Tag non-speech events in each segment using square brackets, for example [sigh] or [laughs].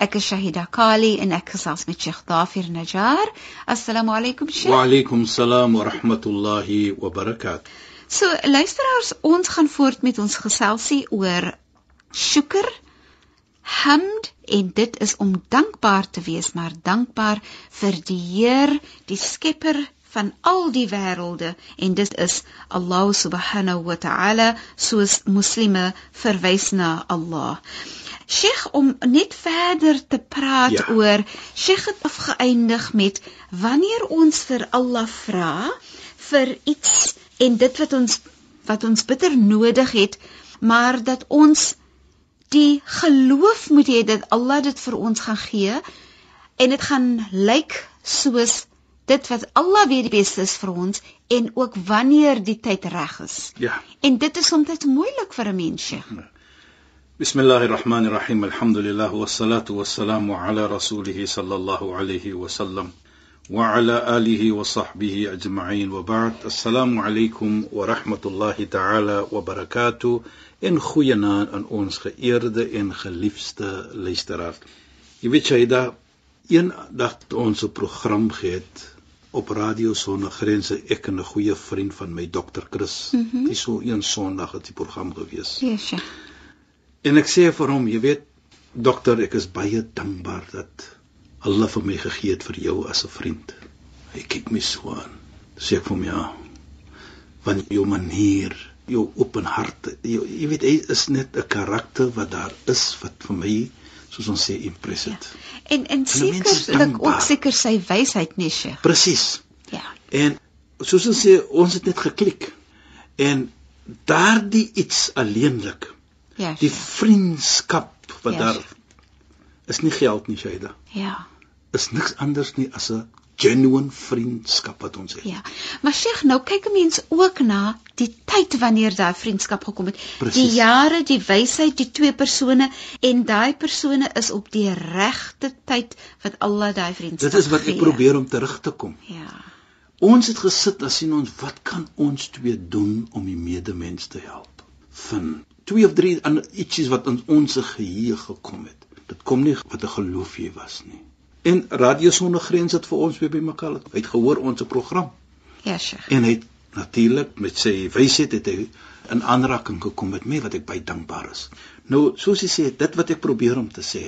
Ek is Shahida Kali en ek gesels met Sheikh Dafir Najjar. Assalamu alaykum Sheikh. Wa alaykum salaam wa rahmatullahi wa barakatuh. So, luisteraars, ons gaan voort met ons geselsie oor shukr, hamd en dit is om dankbaar te wees, maar dankbaar vir die Heer, die Skepper van al die wêrelde en dit is Allah subhanahu wa ta'ala soos moslime verwys na Allah. Sheikh om net verder te praat ja. oor Sheikh het afgeëindig met wanneer ons vir Allah vra vir iets en dit wat ons wat ons bitter nodig het maar dat ons die geloof moet hê dat Allah dit vir ons gaan gee en dit gaan lyk soos dit wat Allah weet die beste is vir ons en ook wanneer die tyd reg is. Ja. En dit is soms moeilik vir 'n mens. Ja. Bismillahirrahmanirrahim. Alhamdulillah wassalatu wassalamu ala rasulih sallallahu alayhi wa sallam wa ala alihi wa sahbihi ajma'in wa ba'd. Assalamu alaykum wa rahmatullahi ta'ala wa barakatuh. En goeienaand aan ons geëerde en geliefde luisteraars. Jy weet jy da een dag ons 'n program gehad op radio sonder grense ek en 'n goeie vriend van my dokter Chris. Mm -hmm. Dis so een Sondag het die program gewees. Yes, ja. En ek sê vir hom, jy weet dokter, ek is baie dankbaar dat Allah vir my gegee het vir jou as 'n vriend. Hy kyk my so aan. Sê ek vir hom ja. Want jou manier, jou open hart, jou, jy weet hy is net 'n karakter wat daar is wat vir my soos ons sê impressive. Ja. En en sekerlik ook seker sy wysheid nie sy. Presies. Ja. En soos ons sê, ons het net geklik. En daardie iets alleenlik. Ja. Die vriendskap wat ja, daar is nie geld nie, Shaida. Ja. Is niks anders nie as 'n genuine vriendskap wat ons het. Ja. Maar Sheikh, nou kyk 'n mens ook na die tyd wanneer daai vriendskap gekom het. Precies. Die jare, die wysheid, die twee persone en daai persone is op die regte tyd wat Allah daai vriendskap Dit is wat ek gee. probeer om terug te kom. Ja. Ons het gesit en sien ons wat kan ons twee doen om die medemens te help. Van twee of drie ander ietsies wat in ons geheue gekom het. Dit kom nie wat 'n geloof jy was nie. En Radio Sonder Grense het vir ons weer bymekaar. Hy het gehoor ons program. Ja, Sheikh. En hy natuurlik met sy wysheid het hy in aanraking gekom met my wat ek baie dankbaar is. Nou, soos hy sê, dit wat ek probeer om te sê.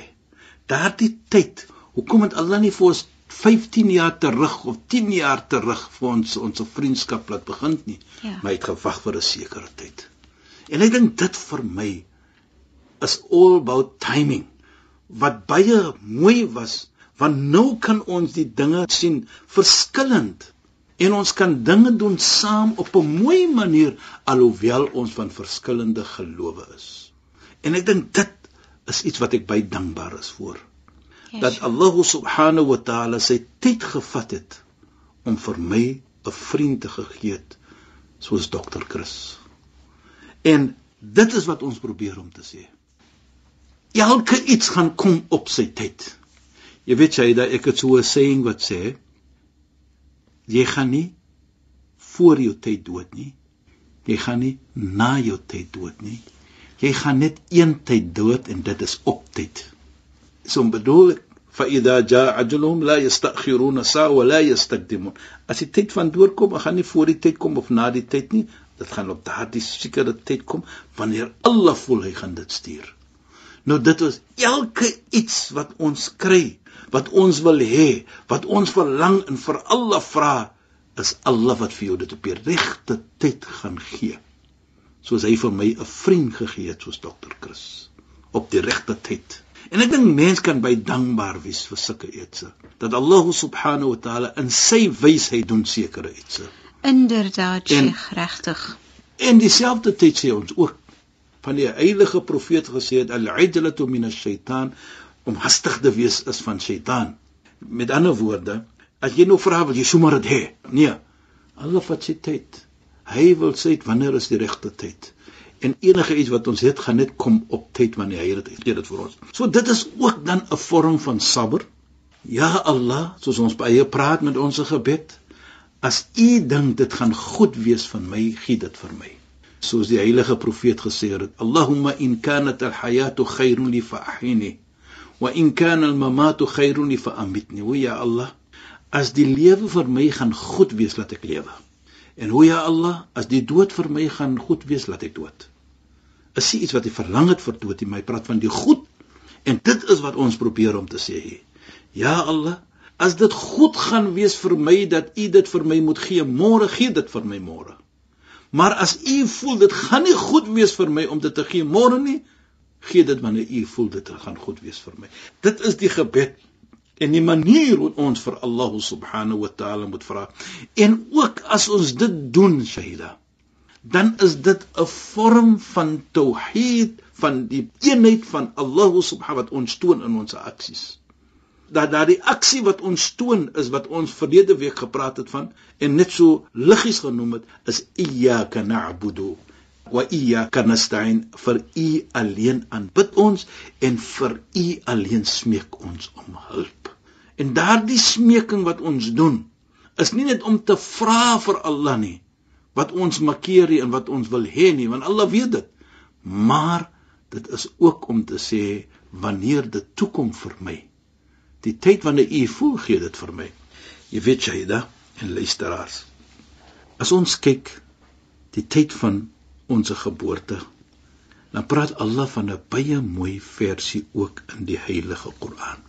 Daardie tyd, hoekom het Allah nie vir ons 15 jaar terug of 10 jaar terug vir ons ons vriendskap laat begin nie? Ja. Maar hy het gewag vir 'n sekere tyd. En ek dink dit vir my is all about timing. Wat baie mooi was want nou kan ons die dinge sien verskillend en ons kan dinge doen saam op 'n mooi manier alhoewel ons van verskillende gelowe is. En ek dink dit is iets wat ek baie dankbaar is vir. Yes. Dat Allah subhanahu wa ta'ala sy tyd gevat het om vir my 'n vriend te gegee het soos dokter Chris. En dit is wat ons probeer om te sê. Elke iets gaan kom op sy tyd. Jy weet jy dat ek het so 'n saying wat sê jy gaan nie voor jou tyd dood nie. Jy gaan nie na jou tyd dood nie. Jy gaan net een tyd dood en dit is op tyd. So bedoel ek fa idha jaa ajluhum la yastakhiruna sa wa la yastaqdimun. As die tyd van dood kom, gaan nie voor die tyd kom of na die tyd nie. Dit gaan op daardie sekere tyd kom wanneer Allah voel hy gaan dit stuur. Nou dit is elke iets wat ons kry wat ons wil hê, wat ons verlang en vir Allah vra, is Allah wat vir jou dit op die regte tyd gaan gee. soos hy vir my 'n vriend gegee het soos dokter Chris op die regte tyd. En ek dink mens kan by dankbaar wees vir sulke etse dat Allah subhanahu wa taala in sy wysheid doen sekere etse. Inderdaad, Sheikh, regtig. En dieselfde tyd sê ons ook van die heilige profeet gesê het al-idlatu min ash-shaytan om hastig te wees is van Satan. Met ander woorde, as jy nou vra wil jy sommer dit hê. Nee. Allah vat sy tyd. Hy wil sê wanneer is die regte tyd. En enige iets wat ons het gaan net kom op tyd wanneer hy dit gee dit vir ons. So dit is ook dan 'n vorm van sabber. Ja Allah, soos ons baie praat met ons gebed, as u dink dit gaan goed wees van my, gee dit vir my. Soos die heilige profeet gesê het Allahumma in kanat al-hayatu khayrun li fa'hini wa in kana al-mamatu khayrun li fa'amitni. O ja Allah as die lewe vir my gaan goed wees laat ek lewe. En o ja Allah as die dood vir my gaan goed wees laat ek dood. Is dit iets wat jy verlang het vir dood? Jy my praat van die goed. En dit is wat ons probeer om te sê ja Allah as dit goed gaan wees vir my dat u dit vir my moet gee môre gee dit vir my môre Maar as u voel dit gaan nie goed wees vir my om dit te gee môre nie, gee dit wanneer u voel dit gaan goed wees vir my. Dit is die gebed en die manier hoe ons vir Allah subhanahu wa ta'ala moet vra. En ook as ons dit doen, Shahida, dan is dit 'n vorm van tauhid van die eenheid van Allah subhanahu wat ons toon in ons aksies dat daardie aksie wat ons toon is wat ons verlede week gepraat het van en net so liggies genoem het is iyyaka na'budu wa iyyaka nasta'in. Vir u alleen aanbid ons en vir u alleen smeek ons om hulp. En daardie smeking wat ons doen is nie net om te vra vir Allah nie wat ons makkeer en wat ons wil hê nie want Allah weet dit. Maar dit is ook om te sê wanneer dit toe kom vir my die tyd wanneer u voel gee dit vir my. Jy weet Shaida en luisteraars. As ons kyk die tyd van ons geboorte, dan praat Allah van 'n baie mooi versie ook in die Heilige Koran.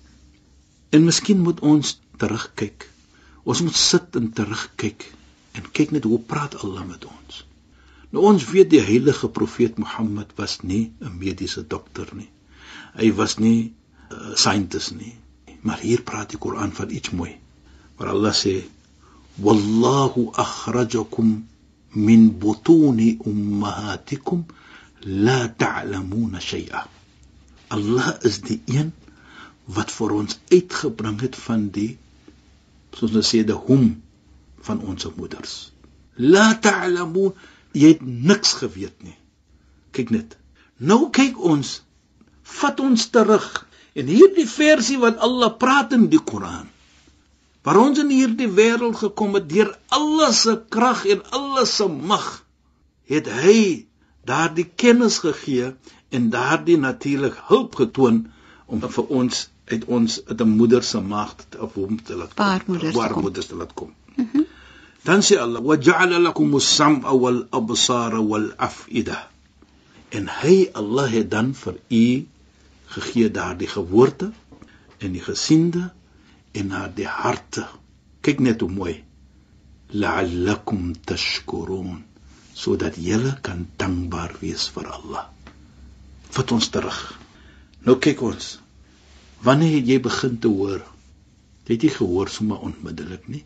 En miskien moet ons terugkyk. Ons moet sit en terugkyk en kyk net hoe praat Allah met ons. Nou ons weet die heilige profeet Mohammed was nie 'n mediese dokter nie. Hy was nie 'n uh, scientist nie. Maar hier praat die Koran van iets mooi. Waar Allah sê: "Wallahu akhrajakum min butuni ummahatikum la ta'lamuna shay'a." Allah is die een wat vir ons uitgebring het van die soos ons sê die hom van ons moeders. La ta'lamun, jy het niks geweet nie. Kyk net. Nou kyk ons vat ons terug En hierdie versie wat Allah praat in die Koran. Waar ons in hierdie wêreld gekom het deur alles se krag en alles se mag, het hy daardie kennis gegee en daardie natuurlik hulp getoon om vir ons uit ons uit 'n moeder se maag of hom te laat baarmoeder te laat kom. Mm -hmm. Dan sê Allah: "Wa ja'ala lakum as-sam'a wal absara wal af'ida." En hy Allah het dan vir u gegee daardie gewoorde en die gesiende en na die harte. Kyk net hoe mooi. La'allakum tashkurun sodat julle kan dankbaar wees vir Allah. Vat ons terug. Nou kyk ons. Wanneer het jy begin te hoor? Het jy gehoor sommer onmiddellik nie?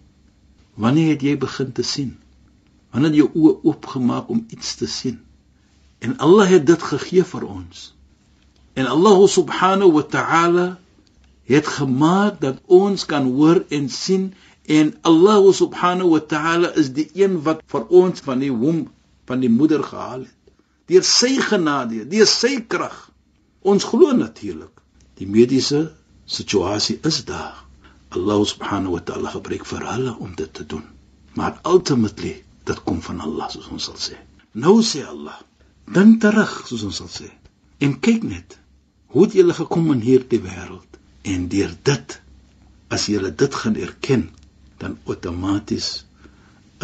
Wanneer het jy begin te sien? Wanneer het jou oë oopgemaak om iets te sien? En Allah het dit gegee vir ons. En Allah subhanahu wa ta'ala het gemaak dat ons kan hoor en sien en Allah subhanahu wa ta'ala is die een wat vir ons van die womb van die moeder gehaal het. Deur sy genade, deur sy krag. Ons glo natuurlik. Die mediese situasie is daar. Allah subhanahu wa ta'ala gebruik vir hulle om dit te doen. Maar ultimately dit kom van Allah soos ons sal sê. Nou sê Allah, dink terug soos ons sal sê. En kyk net Hoe het julle gekom in hierdie wêreld? En deur dit as julle dit gaan erken, dan outomaties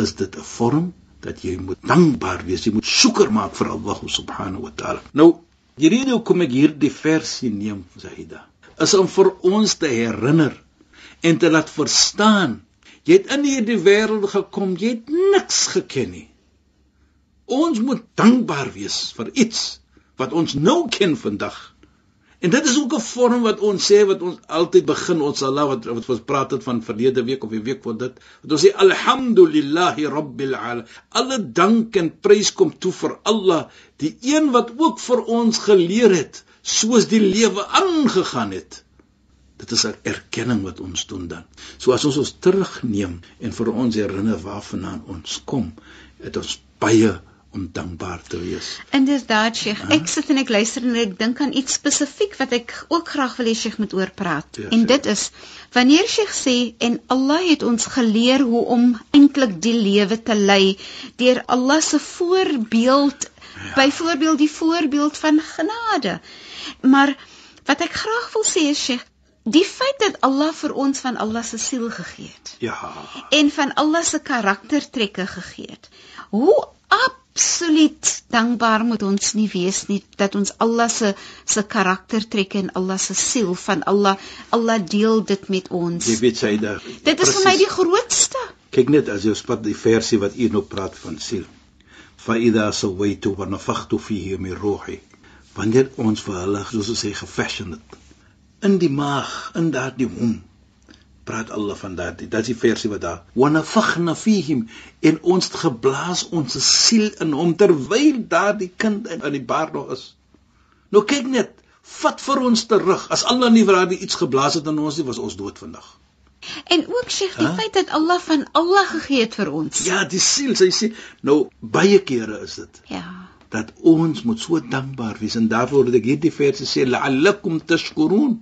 is dit 'n vorm dat jy moet dankbaar wees. Jy moet soeker maak vir Allah subhanahu wa ta'ala. Nou, die rede hoekom ek hierdie versie neem, Zahida, is om vir ons te herinner en te laat verstaan jy het in hierdie wêreld gekom, jy het niks geken nie. Ons moet dankbaar wees vir iets wat ons nou ken vandag. En dit is ook 'n vorm wat ons sê wat ons altyd begin ons Allah wat wat ons praat het van verlede week of die week voor dit. Wat ons sê alhamdulillahi rabbil alamin. Alle dank en prys kom toe vir Allah, die een wat ook vir ons geleer het soos die lewe aangegaan het. Dit is 'n erkenning wat ons doen dan. So as ons ons terugneem en vir ons herinner waarvandaan ons kom, het ons baie om dankbaar te wees. Inderdaad, Sheikh. Uh -huh. Ek sit en ek luister en ek dink aan iets spesifiek wat ek ook graag wil hê Sheikh moet oor praat. Ja, en dit is wanneer Sheikh sê en Allah het ons geleer hoe om eintlik die lewe te lei deur Allah se voorbeeld, ja. byvoorbeeld die voorbeeld van genade. Maar wat ek graag wil sê is Sheikh Die feit dat Allah vir ons van Allah se siel gegee het. Ja. En van Allah se karaktertrekke gegee het. Hoe absoluut dankbaar moet ons nie wees nie dat ons Allah se se karaktertrekke en Allah se siel van Allah Allah deel dit met ons. Jy weet daar. Dit is precies. vir my die grootste. Kyk net as jy spat die versie wat u nou praat van siel. Fa idha sawaitu wa nafakhtu fihi min ruhi. Wanneer ons vir hulle soos ons sê gefashion het in die maag in daardie womb praat Allah van daardie dit is die versie wat daar wa nafakhna fihim en ons geblaas ons siel in hom terwyl daardie kind in, in die baar nog is nou kyk net vat vir ons terug as Allah nie vir daardie iets geblaas het in ons nie was ons dood vandag En ook sê die huh? feit dat Allah van Allah gegee het vir ons. Ja, die siel, sy sê nou baie kere is dit. Ja. Dat ons moet so dankbaar wees en daarvoor het ek hierdie verse sê la'allakum tashkurun.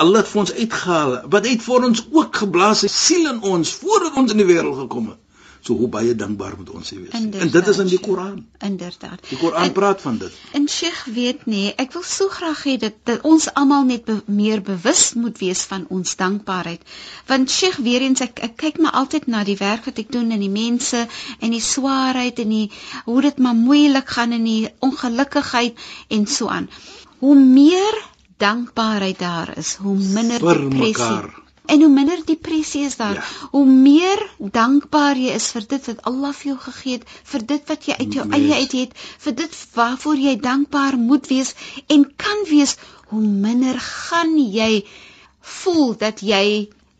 Allah het vir ons uitgehaal. Wat het vir ons ook geblaas sy siel in ons voordat ons in die wêreld gekom het. So hoe baie dankbaar moet ons wees. Inderdaad, en dit is in die Koran. Inderdaad. Die Koran en, praat van dit. En Sheikh weet nie, ek wil so graag hê dat, dat ons almal net be, meer bewus moet wees van ons dankbaarheid. Want Sheikh weer eens ek, ek kyk maar altyd na die werk wat ek doen en die mense en die swaarheid en die hoe dit maar moeilik gaan in die ongelukkigheid en so aan. Hoe meer dankbaarheid daar is, hoe minder depressie. En hoe minder depressie is daar, ja. hoe meer dankbaar jy is vir dit wat Allah vir jou gegee het, vir dit wat jy uit jou yes. eie uit het, vir dit waarvoor jy dankbaar moet wees en kan wees, hoe minder gaan jy voel dat jy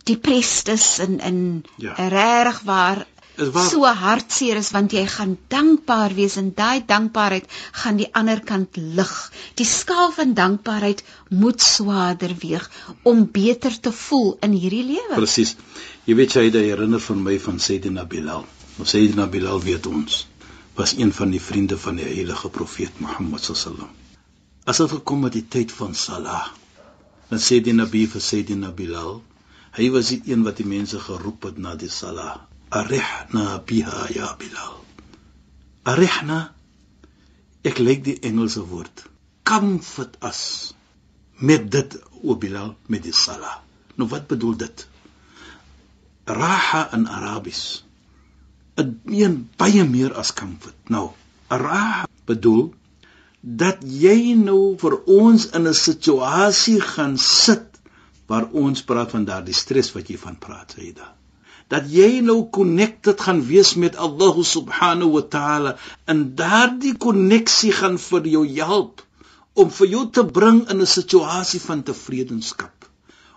depressed is en in ja. regtig waar so hartseer is want jy gaan dankbaar wees en daai dankbaarheid gaan die ander kant lig. Die skaal van dankbaarheid moet swaarder weeg om beter te voel in hierdie lewe. Presies. Jy weet jy herinner van my van Sayyidina Bilal. Ons Sayyidina Bilal weet ons was een van die vriende van die heilige profeet Mohammed sallam. As dit gekom het die tyd van salah, dan sê die Nabi vir Sayyidina Bilal, hy was die een wat die mense geroep het na die salah arihna biha ya bilal. Arihna? Ek leek die engelse woord comfort us met dit o bilal met die sala nou wat bedoel dit? Raha in arabis dit meen baie meer as comfort nou raha bedoel dat jy nou vir ons in 'n situasie gaan sit waar ons praat van daardie stres wat jy van praat dit dat jy nou connected gaan wees met Allah subhanahu wa ta'ala en daardie koneksie gaan vir jou help om vir jou te bring in 'n situasie van tevredenskap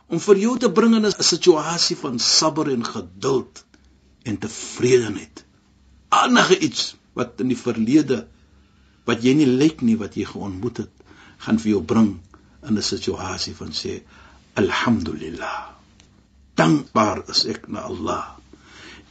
om vir jou te bring in 'n situasie van sabber en geduld en tevredenheid. Enige iets wat in die verlede wat jy nie lyk nie wat jy geontmoet het gaan vir jou bring in 'n situasie van sê alhamdulillah dankbaar is ek na Allah.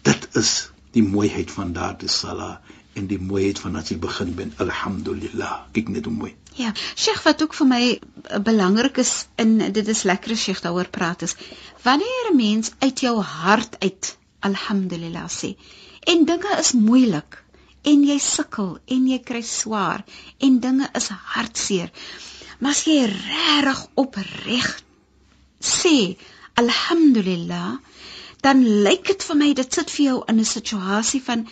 Dit is die mooiheid van daardie sala en die mooiheid van as jy begin met alhamdulillah. Kyk net hoe mooi. Ja, Sheikh wat ook vir my eh, belangrik is in dit is lekker as Sheikh daaroor praat is wanneer 'n mens uit jou hart uit alhamdulillah sê en dinge is moeilik en jy sukkel en jy kry swaar en dinge is hartseer. Maar as jy regtig opreg sê alhamdulillah dan lyk dit vir my dit sit vir jou in 'n situasie van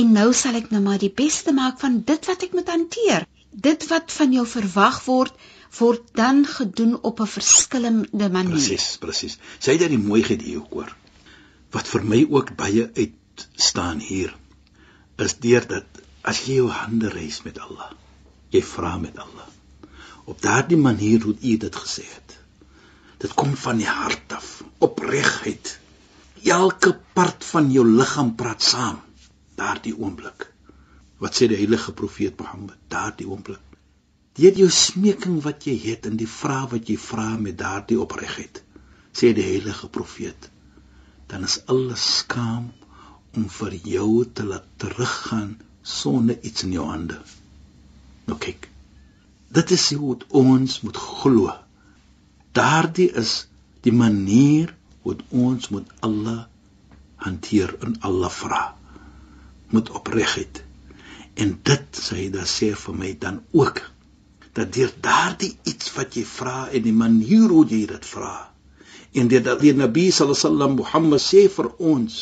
en nou sal ek nou maar die beste maak van dit wat ek moet hanteer dit wat van jou verwag word word dan gedoen op 'n verskillende manier presies presies sê jy die mooiheid hier hoor wat vir my ook baie uit staan hier is deur dat as jy jou hande reis met Allah, jy vra met Allah. Op daardie manier hoe u dit gesê het. Dit kom van die hart af, opregheid. Elke part van jou liggaam praat saam daardie oomblik. Wat sê die heilige profeet Mohammed daardie oomblik? Deur jou smeking wat jy het en die vrae wat jy vra met daardie opregheid, sê die heilige profeet, dan is alles skaam om vir jou te laat teruggaan sonder iets in jou hande. Nou kyk. Dit is hoe ons moet glo. Daardie is die manier hoe ons moet alle hanteer en alle vra. Moet opregheid. En dit dan sê vir my dan ook dat deur daardie iets wat jy vra en die manier hoe jy dit vra en dit dat die Nabi sallallahu alaihi wasallam Mohammed sê vir ons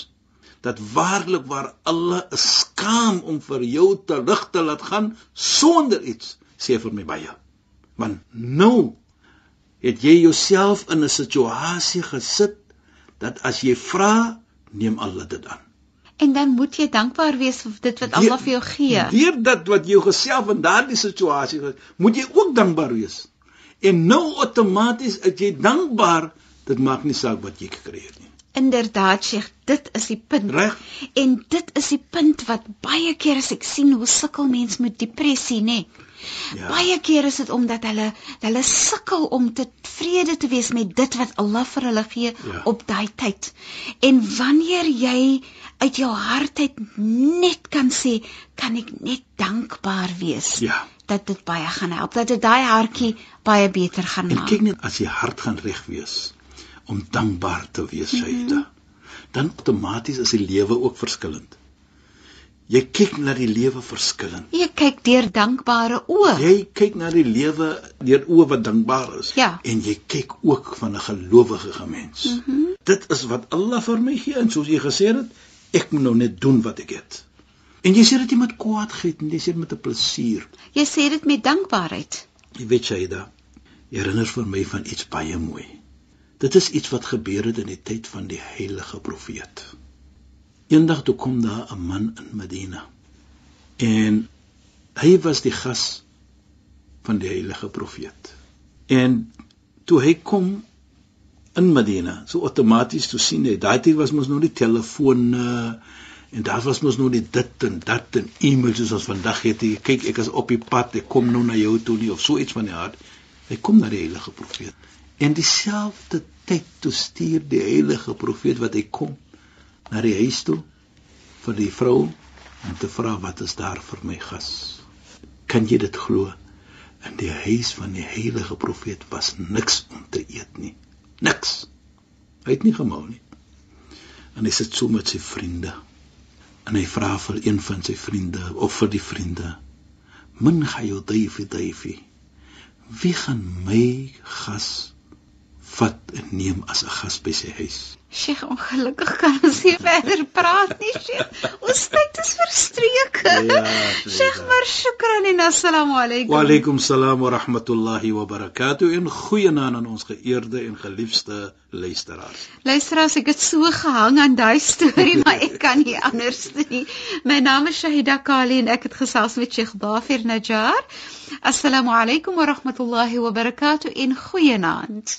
dat waarlik waar alle is skaam om vir jou te lig te laat gaan sonder iets sê vir my baie want nou het jy jouself in 'n situasie gesit dat as jy vra neem Allah dit aan. En dan moet jy dankbaar wees vir dit wat Allah vir jou gee. Deur dat wat jy geself in daardie situasie moet jy ook dankbaar wees. En nou outomaties as jy dankbaar dit maak nie saak wat jy gekry het nie Inderdaad, Sheikh, dit is die punt. Reg. En dit is die punt wat baie keer as ek sien hoe sukkel mense met depressie, nê. Ja. Baie keer is dit omdat hulle hulle sukkel om tevrede te wees met dit wat Allah vir hulle gee ja. op daai tyd. En wanneer jy uit jou hart uit net kan sê, kan ek net dankbaar wees. Ja. Dat dit baie gaan help, dat dit daai hartjie baie beter gaan maak. En kyk net as jy hart gaan reg wees om dankbaar te wees, mm -hmm. Dan outomaties is die lewe ook verskillend. Jy kyk na die lewe verskillend. Jy kyk deur dankbare oë. Jy kyk na die lewe deur oë wat dankbaar is ja. en jy kyk ook van 'n gelowige mens. Mm -hmm. Dit is wat Allah vir my gee en soos jy gesê het, ek moet nou net doen wat ek het. En jy sê dit nie met kwaadheid nie, jy sê dit met 'n plesier. Jy sê dit met dankbaarheid. Jy weet Shaida, jy herinner vir my van iets baie mooi. Dit is iets wat gebeur het in die tyd van die heilige profeet. Eendag toe kom daar 'n man in Medina. En hy was die gas van die heilige profeet. En toe hy kom in Medina, so outomaties toe sien hy, daai tyd was mos nog nie telefoon uh, en daar was mos nog nie dit en dat en e-mails soos ons vandag het. Jy kyk, ek is op die pad, ek kom nou na jou toe nie of so iets van die aard. Hy kom na die heilige profeet. En dieselfde tyd toe stuur die heilige profeet wat hy kom na die huis toe vir die vrou om te vra wat is daar vir my gas. Kan jy dit glo? In die huis van die heilige profeet was niks om te eet nie. Niks. Hy het nie gemaal nie. En hy sit so met sy vriende. En hy vra vir een van sy vriende of vir die vriende: "Min gaan jou duifie duifie. Wie gaan my gas vat en neem as 'n gas by sy huis. Sheikh, ongelukkig kan ons nie verder praat nie, Sheikh. Ons tyd is verstreek. Ja, [laughs] Sheikh, maar shukran en assalamu alaykum. Wa alaykum salaam wa rahmatullahi wa barakatuh. En goeienaand aan ons geëerde en geliefde luisteraars. Luisteraars, ek het so gehang aan daai storie, maar ek kan nie anders nie. My naam is Shahida Kali en ek het gesels met Sheikh Dafir Najjar. Assalamu alaykum wa rahmatullahi wa barakatuh. En goeienaand.